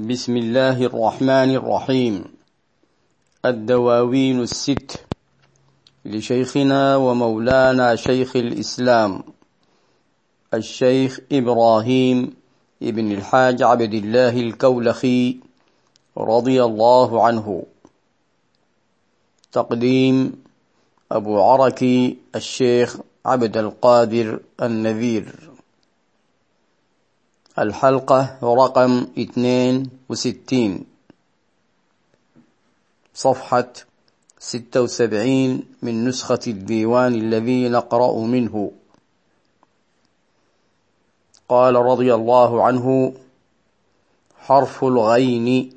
بسم الله الرحمن الرحيم. الدواوين الست لشيخنا ومولانا شيخ الإسلام الشيخ إبراهيم ابن الحاج عبد الله الكولخي رضي الله عنه. تقديم أبو عركي الشيخ عبد القادر النذير. الحلقة رقم اثنين وستين. صفحة ستة وسبعين من نسخة الديوان الذي نقرأ منه. قال رضي الله عنه حرف الغين.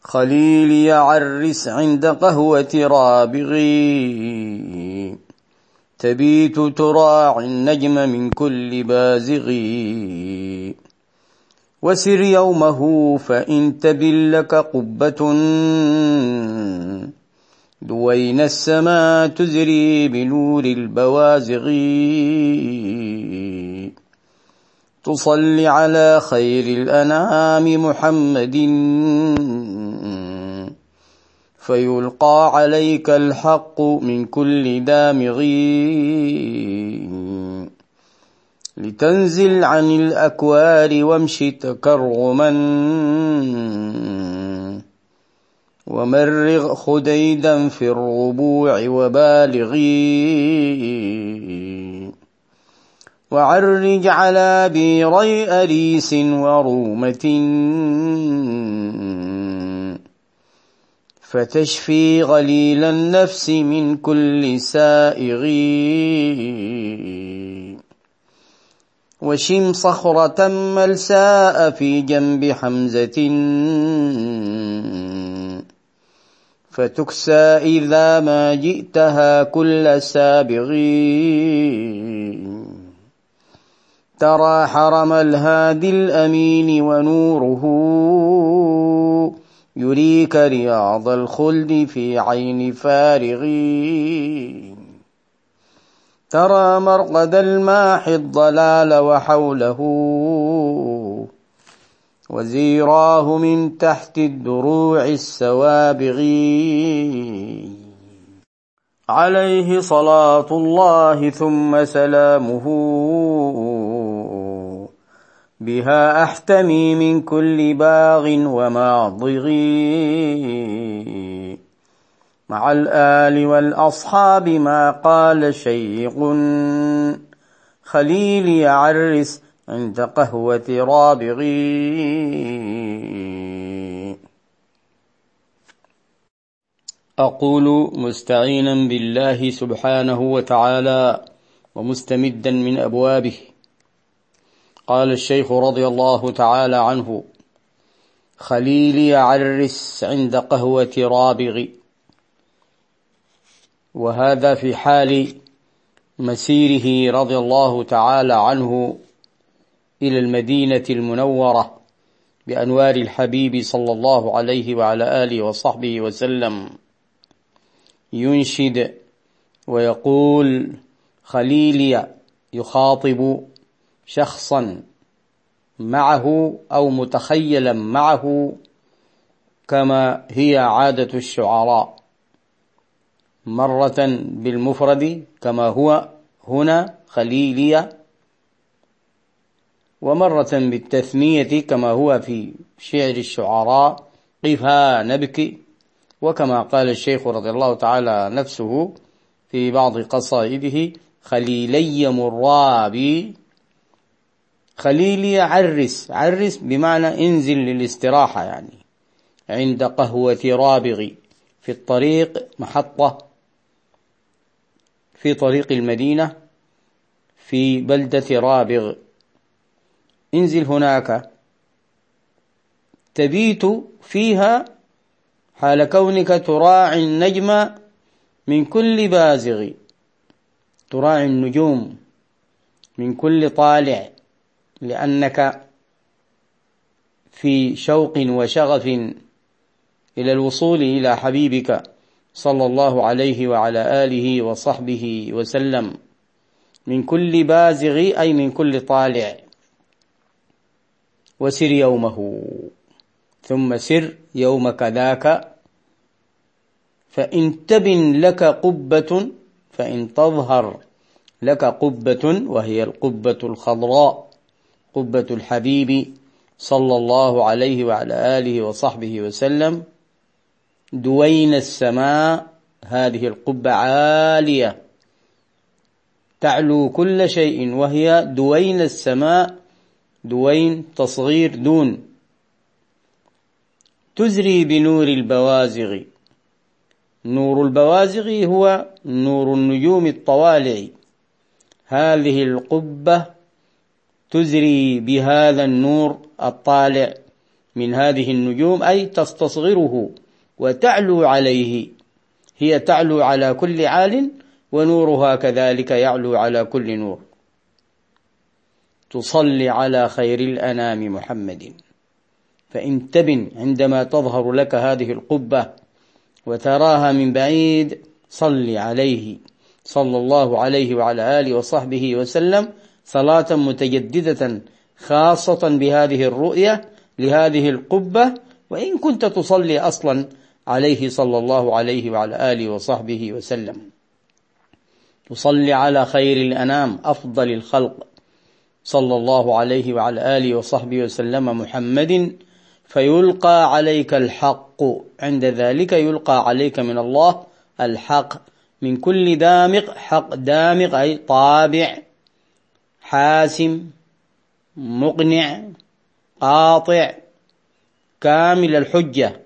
خليلي عرس عند قهوة رابغي. تبيت تراعي النجم من كل بازغ. وسر يومه فإن تبل لك قبة. دوين السماء تزري بنور البوازغ. تصلي على خير الأنعام محمد. فيلقى عليك الحق من كل دامغ لتنزل عن الأكوار وامش تكرما. ومرغ خديدا في الربوع وبالغي وعرج على بيري أريس ورومة. فتشفي غليل النفس من كل سائغ وشم صخرة ملساء في جنب حمزة. فتكسى إذا ما جئتها كل سابغ ترى حرم الهادي الأمين ونوره يريك رياض الخلد في عين فارغ ترى مرقد الماح الضلال وحوله وزيراه من تحت الدروع السوابغ عليه صلاة الله ثم سلامه. بها أحتمي من كل باغ وماضغ مع الآل والأصحاب ما قال شيق خليلي عرس عند قهوة رابغي أقول مستعينا بالله سبحانه وتعالى ومستمدا من أبوابه. قال الشيخ رضي الله تعالى عنه خليلي عرس عند قهوة رابغ. وهذا في حال مسيره رضي الله تعالى عنه إلى المدينة المنورة بأنوار الحبيب صلى الله عليه وعلى آله وصحبه وسلم. ينشد ويقول خليلي يخاطب شخصا معه أو متخيلا معه كما هي عادة الشعراء. مرة بالمفرد كما هو هنا خليلية ومرة بالتثنية كما هو في شعر الشعراء قفها نبكي وكما قال الشيخ رضي الله تعالى نفسه في بعض قصائده خليلي مرابي. خليلي عرس عرس بمعنى انزل للاستراحة يعني عند قهوة رابغ في الطريق محطة في طريق المدينة في بلدة رابغ. انزل هناك. تبيت فيها حال كونك تراعي النجم من كل بازغ تراعي النجوم من كل طالع. لأنك في شوق وشغف إلى الوصول إلى حبيبك صلى الله عليه وعلى آله وصحبه وسلم. من كل بازغ أي من كل طالع. وسر يومه. ثم سر يومك ذاك. فإن تبن لك قبة فإن تظهر لك قبة وهي القبة الخضراء. قبة الحبيب صلى الله عليه وعلى آله وصحبه وسلم. دوين السماء هذه القبة عالية. تعلو كل شيء وهي دوين السماء دوين تصغير دون. تزري بنور البوازغ. نور البوازغ هو نور النجوم الطوالع. هذه القبة تزري بهذا النور الطالع من هذه النجوم أي تستصغره وتعلو عليه. هي تعلو على كل عال ونورها كذلك يعلو على كل نور. تصلي على خير الأنام محمد. فإن تبن عندما تظهر لك هذه القبة وتراها من بعيد صل عليه. صلى الله عليه وعلى آله وصحبه وسلم. صلاة متجددة خاصة بهذه الرؤية لهذه القبة وإن كنت تصلي أصلا عليه صلى الله عليه وعلى آله وصحبه وسلم. تصلي على خير الأنام أفضل الخلق. صلى الله عليه وعلى آله وصحبه وسلم محمد فيلقى عليك الحق. عند ذلك يلقى عليك من الله الحق. من كل دامق حق دامق أي طابع. حاسم مقنع قاطع كامل الحجة.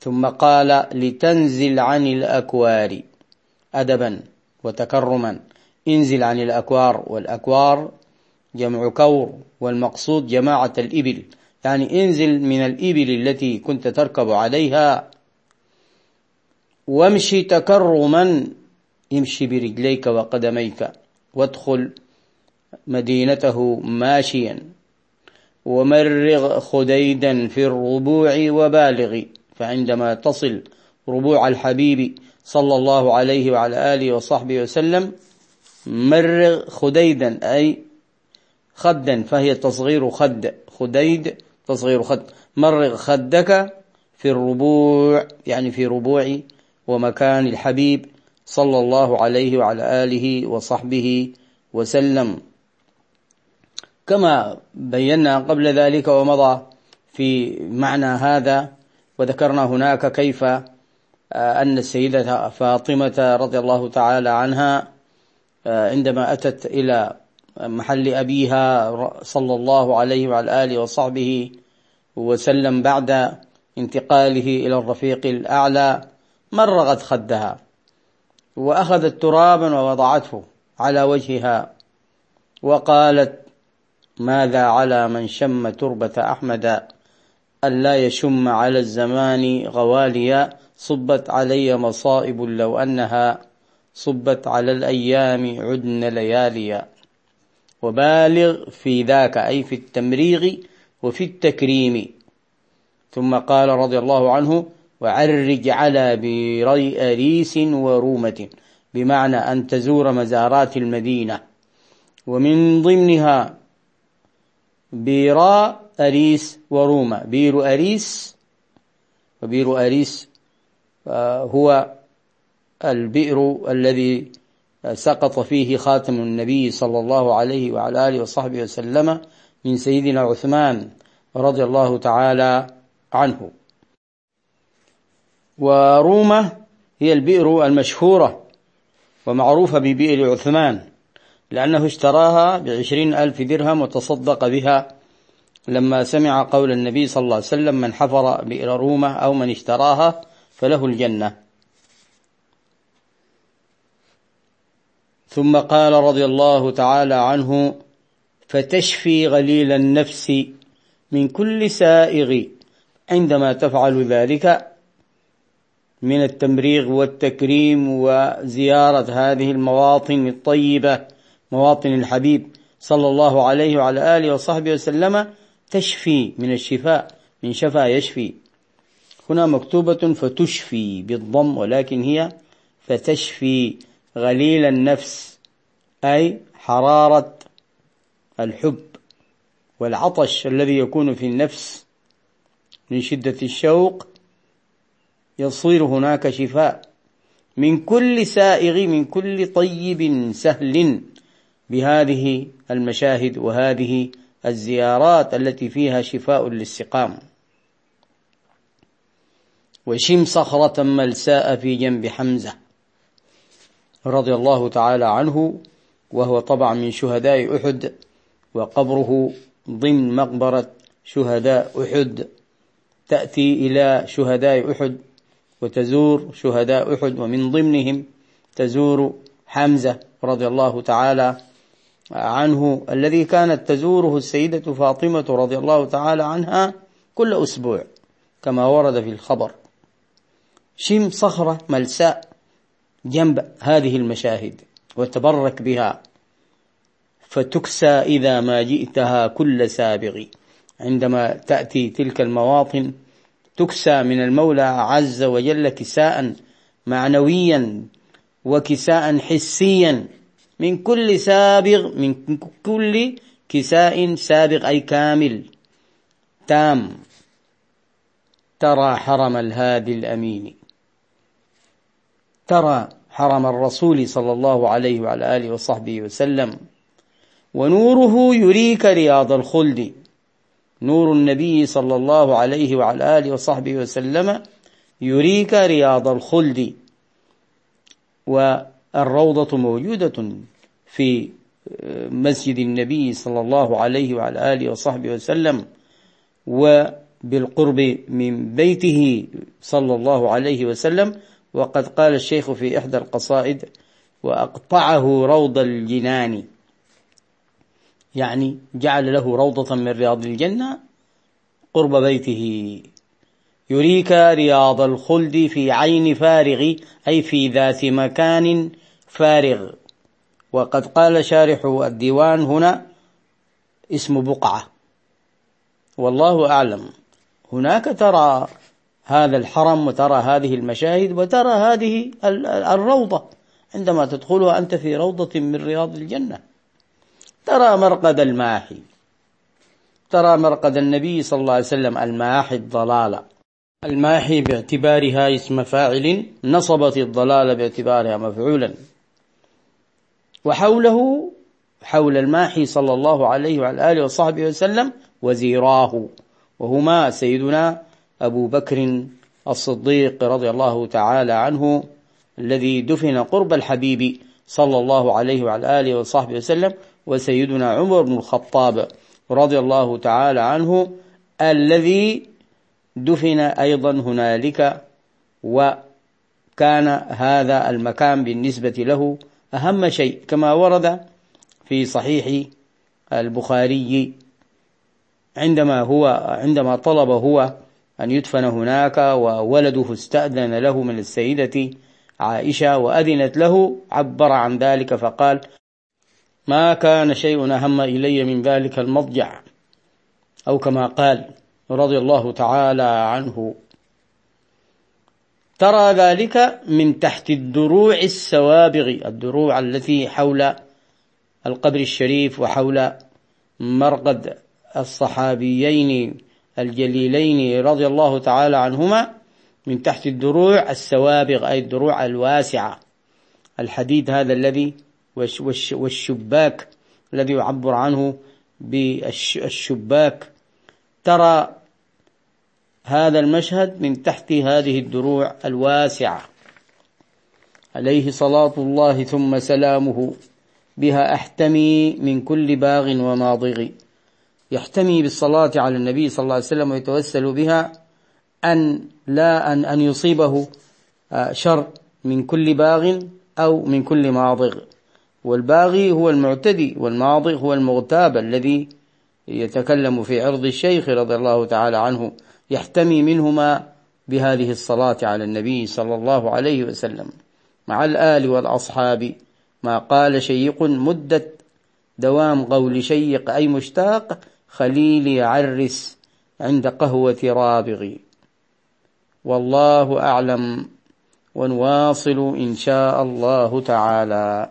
ثم قال لتنزل عن الأكوار أدبا وتكرما. انزل عن الأكوار والأكوار جمع كور والمقصود جماعة الإبل. يعني انزل من الإبل التي كنت تركب عليها. وامشي تكرما امشي برجليك وقدميك. وادخل مدينته ماشيا. ومرغ خديدا في الربوع وبالغ. فعندما تصل ربوع الحبيب صلى الله عليه وعلى آله وصحبه وسلم مرغ خديدا أي خدا فهي تصغير خد. خديد تصغير خد. مرغ خدك في الربوع يعني في ربوع ومكان الحبيب صلى الله عليه وعلى آله وصحبه وسلم كما بينا قبل ذلك ومضى في معنى هذا وذكرنا هناك كيف أن السيدة فاطمة رضي الله تعالى عنها عندما أتت إلى محل أبيها صلى الله عليه وعلى آله وصحبه وسلم بعد انتقاله إلى الرفيق الأعلى مرغت خدها. وأخذت ترابا ووضعته على وجهها وقالت ماذا على من شم تربة أحمد ألا يشم على الزمان غواليا؟ صبت علي مصائب لو أنها صبت على الأيام عدن لياليا. وبالغ في ذاك أي في التمريغ وفي التكريم. ثم قال رضي الله عنه وعرج على بيري أريس ورومة بمعنى أن تزور مزارات المدينة. ومن ضمنها بيراء أريس وروما بير أريس وبير أريس آه، هو البئر الذي سقط فيه خاتم النبي صلى الله عليه وعلى آله وصحبه وسلم من سيدنا عثمان رضي الله تعالى عنه. ورومة هي البئر المشهورة ومعروفة ببئر عثمان لأنه اشتراها بعشرين ألف درهم وتصدق بها لما سمع قول النبي صلى الله عليه وسلم من حفر بئر رومة أو من اشتراها فله الجنة ثم قال رضي الله تعالى عنه فتشفي غليل النفس من كل سائغ عندما تفعل ذلك من التمريغ والتكريم وزيارة هذه المواطن الطيبة مواطن الحبيب صلى الله عليه وعلى آله وصحبه وسلم تشفي من الشفاء من شفا يشفي. هنا مكتوبة فتشفي بالضم ولكن هي فتشفي غليل النفس أي حرارة الحب والعطش الذي يكون في النفس من شدة الشوق يصير هناك شفاء من كل سائغ من كل طيب سهل بهذه المشاهد وهذه الزيارات التي فيها شفاء للسقام وشم صخرة ملساء في جنب حمزة رضي الله تعالى عنه وهو طبعا من شهداء أحد وقبره ضمن مقبرة شهداء أحد تأتي إلى شهداء أحد وتزور شهداء أحد ومن ضمنهم تزور حمزة رضي الله تعالى عنه الذي كانت تزوره السيدة فاطمة رضي الله تعالى عنها كل أسبوع كما ورد في الخبر. شم صخرة ملساء جنب هذه المشاهد وتبرك بها. فتكسى إذا ما جئتها كل سابغ. عندما تأتي تلك المواطن تكسى من المولى عز وجل كساء معنويا وكساء حسيا. من كل سابغ من كل كساء سابغ أي كامل. تام. ترى حرم الهادي الأمين. ترى حرم الرسول صلى الله عليه وعلى آله وصحبه وسلم. ونوره يريك رياض الخلد. نور النبي صلى الله عليه وعلى آله وصحبه وسلم يريك رياض الخلد. والروضة موجودة في مسجد النبي صلى الله عليه وعلى آله وصحبه وسلم. وبالقرب من بيته صلى الله عليه وسلم. وقد قال الشيخ في إحدى القصائد وأقطعه روض الجنان يعني جعل له روضة من رياض الجنة قرب بيته. يريك رياض الخلد في عين فارغ أي في ذات مكان فارغ. وقد قال شارح الديوان هنا اسم بقعة. والله أعلم. هناك ترى هذا الحرم وترى هذه المشاهد وترى هذه الروضة. عندما تدخلها أنت في روضة من رياض الجنة. ترى مرقد الماحي. ترى مرقد النبي صلى الله عليه وسلم الماحي الضلالة الماحي باعتبارها اسم فاعل نصبت الضلال باعتبارها مفعولا. وحوله حول الماحي صلى الله عليه وعلى آله وصحبه وسلم وزيراه. وهما سيدنا أبو بكر الصديق رضي الله تعالى عنه الذي دفن قرب الحبيب صلى الله عليه وعلى آله وصحبه وسلم وسيدنا عمر بن الخطاب رضي الله تعالى عنه الذي دفن أيضا هنالك وكان هذا المكان بالنسبة له أهم شيء كما ورد في صحيح البخاري عندما هو عندما طلب هو أن يدفن هناك وولده استأذن له من السيدة عائشة وأذنت له عبر عن ذلك فقال ما كان شيء أهم إلي من ذلك المضجع. أو كما قال رضي الله تعالى عنه ترى ذلك من تحت الدروع السوابغ الدروع التي حول القبر الشريف وحول مرقد الصحابيين الجليلين رضي الله تعالى عنهما من تحت الدروع السوابغ أي الدروع الواسعة. الحديد هذا الذي والشباك الذي يعبر عنه بالشباك. ترى هذا المشهد من تحت هذه الدروع الواسعة. عليه صلاة الله ثم سلامه بها أحتمي من كل باغ وماضغ. يحتمي بالصلاة على النبي صلى الله عليه وسلم ويتوسل بها أن لا أن أن يصيبه شر من كل باغ أو من كل ماضغ. والباغي هو المعتدي والماضغ هو المغتاب الذي يتكلم في عرض الشيخ رضي الله تعالى عنه يحتمي منهما بهذه الصلاة على النبي صلى الله عليه وسلم. مع الآل والأصحاب ما قال شيق مدة دوام قول شيق أي مشتاق خليلي عرس عند قهوة رابغي والله أعلم ونواصل إن شاء الله تعالى.